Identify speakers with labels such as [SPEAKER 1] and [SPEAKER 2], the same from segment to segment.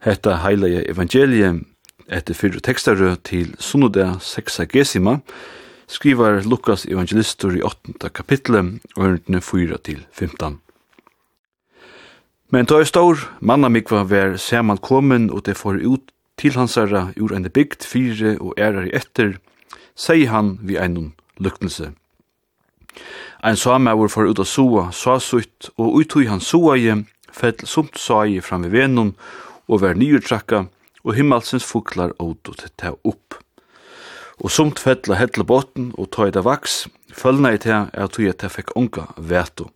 [SPEAKER 1] Hetta heilige evangeliet etter fyrre tekstarø til sunnode 6. gesima skrivar Lukas evangelistur i 8. kapitlet og ørendene 4 til 15. Men da er stor, mannamikva var saman komin og det får ut til hansara ur enn bygd fire og ærar i etter, sier han vi einon luktelse. Ein samauer for ut av soa, soa sutt, og uttui han soa i, fell sumt soa i fram i venun, og vær nyurtrakka, og himmelsens fuklar åt og ta opp. Og sumt fettla hetla botten og ta i det vaks, følna i ta er at jeg fekk unga veto.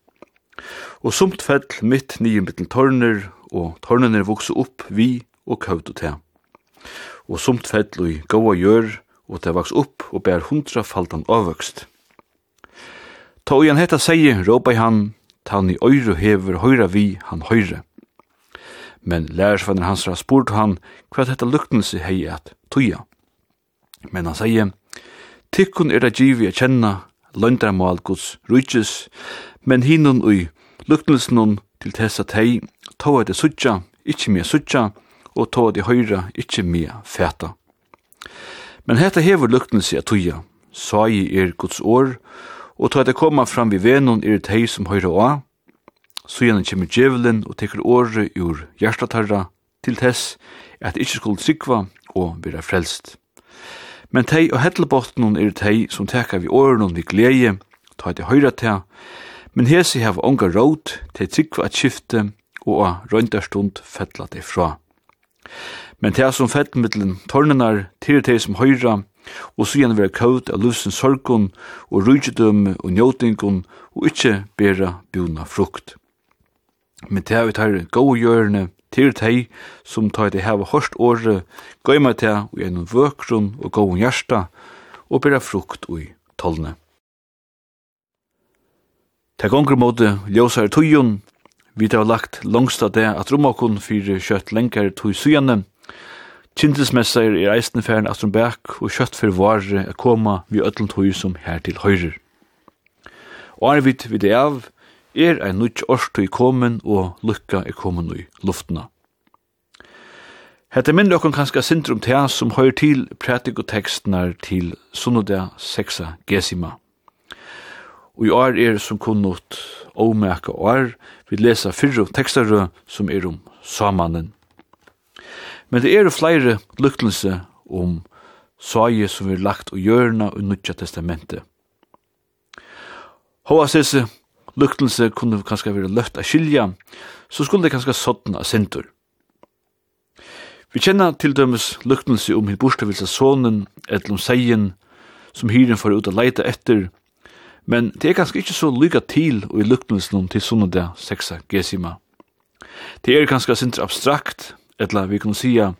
[SPEAKER 1] Og sumt fell mitt nye mittel tørner, og tørnene vokse opp vi og køvd og te. Og sumt fell i gåa gjør, og ta vaks opp og bær hundra faldan avvøkst. Ta og han hetta seie, råpa i han, ta han i øyre hever høyra vi han høyre men lærersvenner hans har spurt han hva dette luktense hei at tuja. Men han sier, Tikkun er det givi a kjenna løndarmal guds rujtjes, men hinun ui luktensen til tessa tei, tåa det sutja, ikkje mea sutja, og tåa det høyra, ikkje mea fæta. Men hetta hevur luktense a tuja, sagi er guds år, og tåa det koma fram vi venun er tei som høyra oa, Sujan kemur djevelen og tekur åre ur hjertatarra til tess at ikkje skulle sikva og vera frelst. Men tei og hellebottnun er tei som teka vi åren vi glede, ta eit høyra til, men hesi hef onga råd til sikva at skifte og a røyndarstund fettla det fra. Men tei som fett tornenar til tei som høyra, og sujan vera kaut av lufsens sorgon og rujtidømme og njótingun og ikkje bera bjona frukt. Men det er vi tar gode hjørne til deg som tar det her hørst året, gøy meg til og gjennom vøkron og gode hjørsta og bera frukt ui tollne. Det gonger måte ljósar tøyen, vi har lagt langsta det at romakon fyrir kjøtt lenger tøy sujane, Kindelsmessar er eistenfæren at bæk og kjøtt fyrir vare er koma vi ötlund tøy som her til høyrer. Og er vidt vi det av, er ein nýtt í komin og lukka er komin i luftna. Hetta minn okkur kanska syndrom til sum høyr til prætikotekstnar til sunnodia 6 gesima. Og er er sum kunnot ómerka or við lesa fyrru tekstar sum er um samanen. Men det er fleire lukkelser om sage som er lagt og hjørna og nutja testamentet. Hva sisse luktelse kunne kanskje være løft av skilja, så skulle det kanskje sådden av sintur. Vi kjenner til dømes luktelse om hitt borstavils av sonen, eller om seien, som hyren får ut å leita etter, men det er kanskje ikke så lykka til og i luktelsen til sånne det seksa gesima. Det er kanskje sintur abstrakt, eller vi kan sija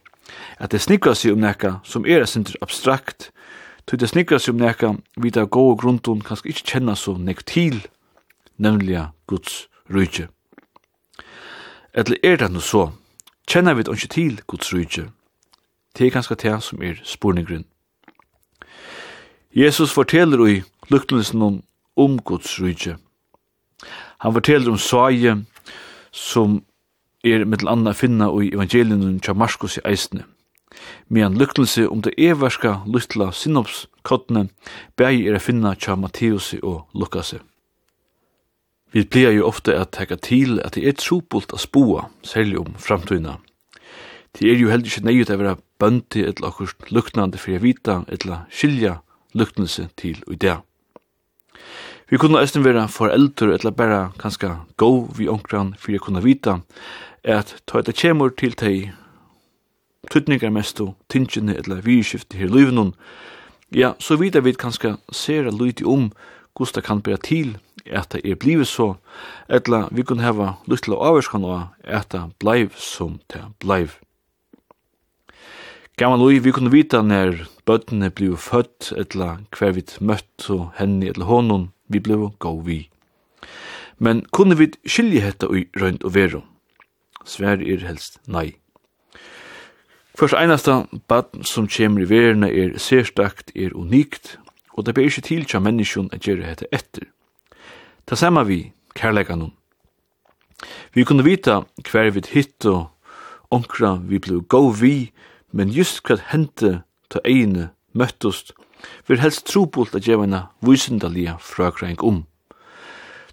[SPEAKER 1] at det snikker seg om nekka som er sintur abstrakt, til det snikker seg om nekka vita go gode grunden kanskje ikke kjenner så nek til, nemlig Guds rujtje. Eller er det noe så, kjenner vi det ikke til Guds rujtje? Det er ganske det som er spurninggrunn. Jesus forteller i luktelsen om, om Guds rujtje. Han forteller om svaje som er mittel anna finna i evangelien til Marskos i eisne. Medan luktelse om det everska luktla sinnopskottene bæg er a finna til Matteus og Lukas. Vi pleier jo ofte at teka til at det er trupult a spua, særlig om framtøyna. Det er jo heldig ikke nøyut a vera bøndi eller okkur luknande fyrir vita eller skilja luknelse til og idea. Vi kunne eisen vera foreldur eller bare kanska gov vi onkran fyrir kunna vita at ta etla kjemur til tei tutningar mestu tingene eller virskifti her løyvnun, ja, så vita vi kanska sera luiti om hvordan det kan bæra til at det er blivet så, etla vi kunne heva lytla avvarskan av at det bleiv som det bleiv. Gammal ui, vi kunne vita når bøttene bliv født, etla hver vi møtt og henne etla honom, vi bliv gå vi. Men kunne vi skilje hetta ui røynd og veru? Svær er helst nei. Først einasta badn som kjemur i verna er sérstakt, er unikt, og det ber ikke til tja menneskjon at gjere hetta etter. Ta samme vi, kærleikan Vi kunne vita hver vi hitt og onkra vi blei gau vi, men just hva hente ta egne møttust, vi helst trobult at gjevina vysindalia frøkring om.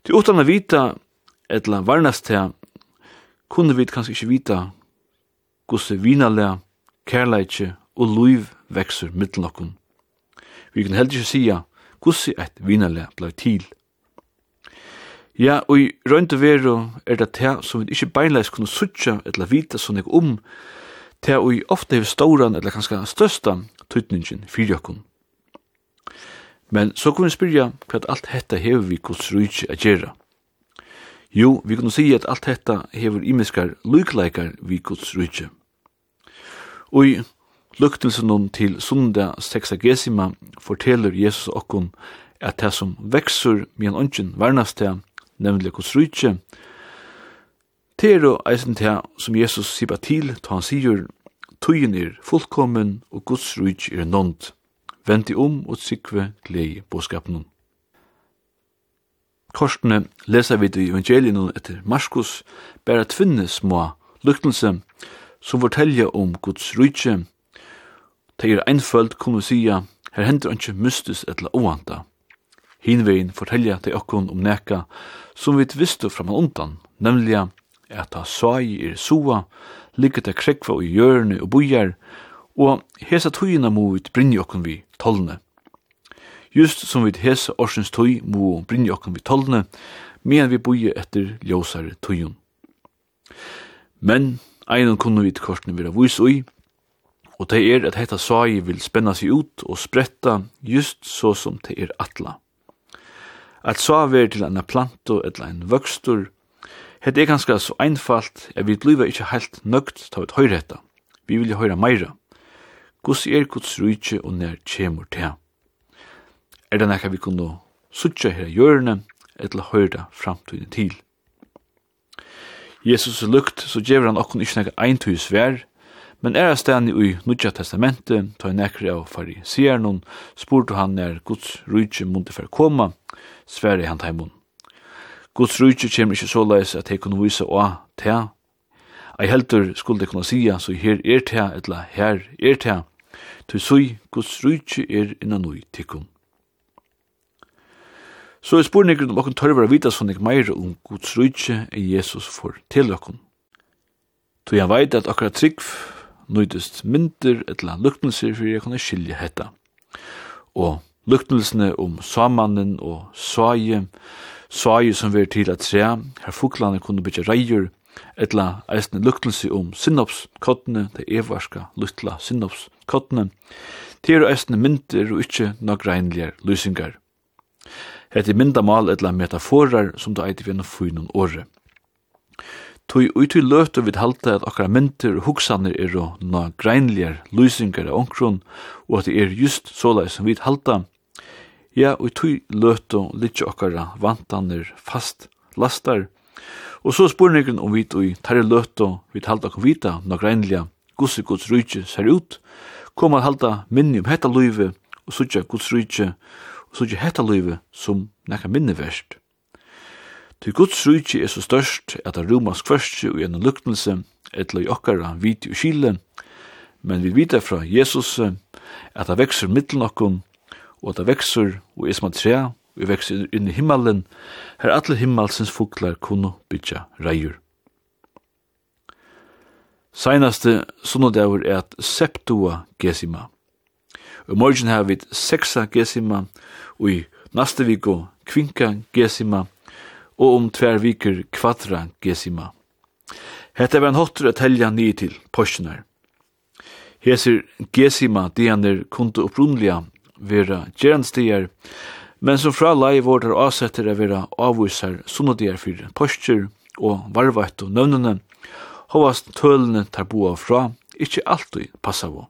[SPEAKER 1] Til utan a vita, etla varnast her, kunne vi kanskje ikki vita gusse vinalea, kærleitje og luiv veksur mittlokkun. Vi kunne heller ikke sia gusse at vinalea blei til. Ja, og i røyndu veru er det te som vi ikkje beinleis kunne sutja eller vita sånn jeg om, te og i ofte hefur stauran eller kanskje størsta tøytningin fyrir jokkun. Men så kunne vi spyrja hva alt hetta hefur vi kos rujtje a gjerra. Jo, vi kunne sige at alt hetta hefur imiskar lukleikar vi kos rujtje. Og i luktelsen til sunda sexagesima forteller Jesus okkun at det som veksur en ongen varnast til nemlig hos rujtje. Det er eisen til som Jesus sier til, da han sier, tøyen er fullkommen, og Guds rujtje er nånt. Vend i om og sikve glede båskapen. Korsene leser vi i evangelien etter Marskos, bare tvinne små lyktelse, som forteller om Guds rujtje. Det er einfølt, kunne vi sier, her hender ikke mystis etla oanta hinvegin fortelja til okkun om neka som vi vistu framan undan, nemlig at ta sai er soa, ligget er krekva og hjørne og bojar, og hesa tøyina må vi brinja okkun vi tolne. Just som vi hesa orsens tøy må brinja okkun vi tolne, men vi boi etter ljósare tøyun. Men einan kunne vi til vera vis ui, og det er at hetta sai vil spenna seg ut og spretta just så som det er atla at så ver til en planto eller en vøkstur, het er ganske så einfalt at vi bliva ikkje heilt nøgt ta ut høyre. Vi vilja høyra meira. Guds er Guds rujtje og nær tjemur til. Er det nekka vi kunne suttja her i hjørne, eller høyra framtiden til. Jesus er lukt, så djever han okkon ikkje nekka eintøy svær, men er stedni i Nudja testamentet, ta i nekri av fari sier noen, spurte han nær Guds rujtje mundi for koma, sværi han taimun. Guds rujtje kjem ikkje så leis at hei kunne vise å tea. Ei heldur skulle kunne sia, så her er tea, etla her er tea. Tu sui, Guds rujtje er inna nui tikkum. Så er spurningur om okkur tørver a vita sånn ikk meir om Guds rujtje er Jesus for til okken. Tu han veit at okkar trygg nøydest myndir etla luknelser fyrir jeg kunne skilje hetta. Og Luktelsene om samannen og svaje, svaje som ver til at tre, her fuklane kunne bytja reier, etla eisne luktelse om sinnopskottene, det evarska luktla sinnopskottene, til er eisne myndir og ikkje nok reinlige lysingar. Hette myndamal etla metaforar som det eit vi enn fynon året. Tui uti løtu vid halta at okkara myndir og hugsanir er og na greinligar lysingar av onkron, og at det er just såleis som vid halta Ja, og i tui løtu litje okkara vantanir fast lastar. Og så spurningen om vi tui tarri løtu vi halda kom vita nokra endelige gussi guds rujtje ser ut, kom at halda minni om hetta luive og sutja guds rujtje og sutja hetta luive som nekka minni verst. Til guds rujtje er så størst at det rumas kvørstje og gjennom luknelse etla i okkara viti og kile, men vi vita fra Jesus at det vekser mittlen okkon og det vekser, og er som et tre, og vekser inn i himmelen, her alle himmelsens fuglar kunne bytja reier. Seinaste sunnodavur er at septua gesima. Og morgen har vi seksa gesima, og i naste viko kvinka gesima, og om tver viker kvadra gesima. Hette var en hotter at helja nye til porsjonar. Hesir gesima dianer kunde opprunnelige vera gjerandstier, men som fra lei vår der avsetter er vera avvisar sunnodier for postur og varvakt og nøvnene, hovast tølene tar boa fra, ikkje alltid passa vo.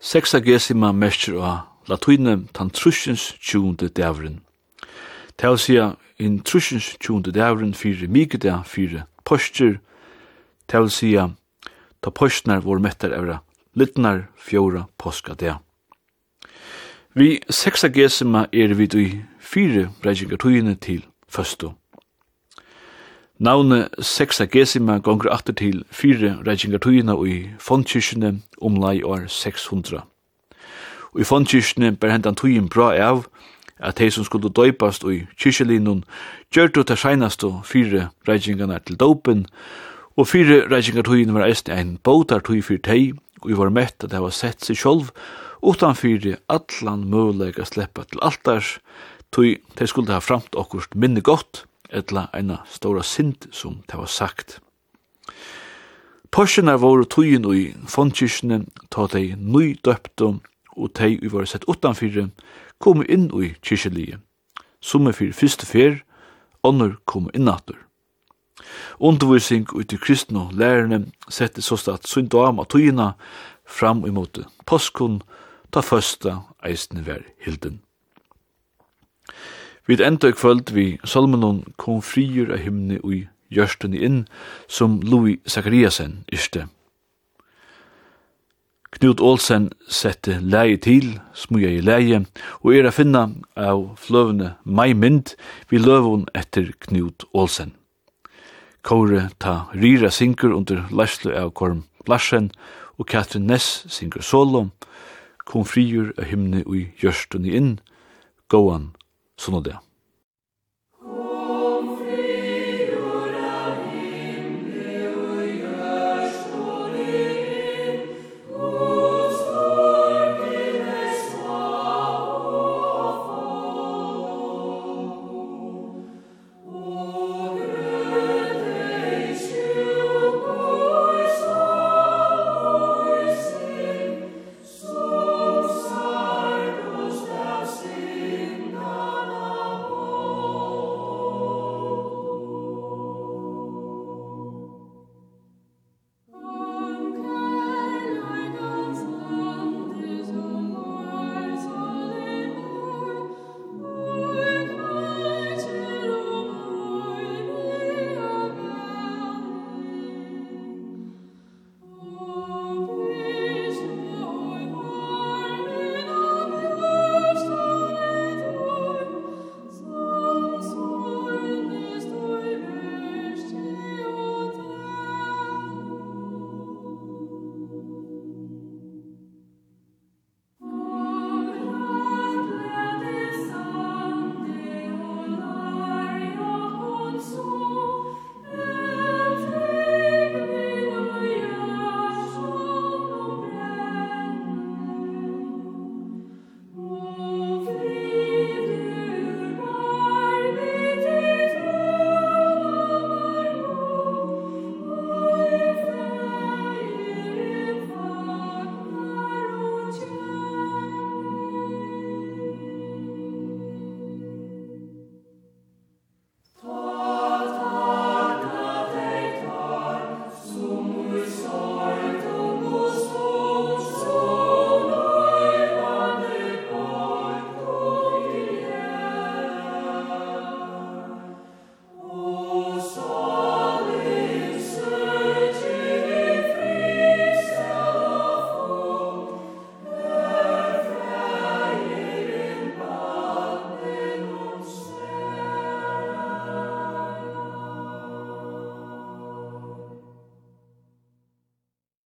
[SPEAKER 1] Sexagesima mestur av latuine tan trusjens tjunde dævren. Tal sia in trusjens tjunde dævren fyrir mykida fyrir postur, tal sia ta postnar vor mettar evra, litnar fjóra poska dævren. Vi seksa gesima er vi i fire breikingar tøyene til føstu. Navne sexagesima gonger atter til fire breikingar tøyene i fondkyrkjene omlai år 600. Og i fondkyrkjene ber hendan tøyen bra av at de som skulle døypast i kyrkjelinun gjør du til seinastu fire breikingarna til dopen og fire breikingar tøyene var eist ein bautar tøy fyrir tei og vi var mett at det var sett seg sjolv utan fyrir allan møguleik sleppa til altars, tui te skulle ha framt okkurst minne gott, etla eina stóra synd som te var sagt. Porsjene våre tøyen i fondkirkene, ta de nøy døptum, og de vi var sett utanfyrir, kom inn i kyrkjelige. Som er fyrir fyrste fyr, ånder kom innatur. Undervisning ut i kristne lærerne sette såstad syndam av tøyene fram imot påskun ta første eisen ver hilden. Vi enda i kvöld vi salmenon kom frier av himne ui gjørsten inn som Louis Zachariasen iste. Knut Olsen sette leie til, smuja i leie, og er a finna av fløvene Mai Mynd vi løvun etter Knut Olsen. Kåre ta Rira synker under Læslu av Korm Larsen, og Katrin Ness synker solo, kom friur av himne og gjørstun inn, gåan, sånn og det.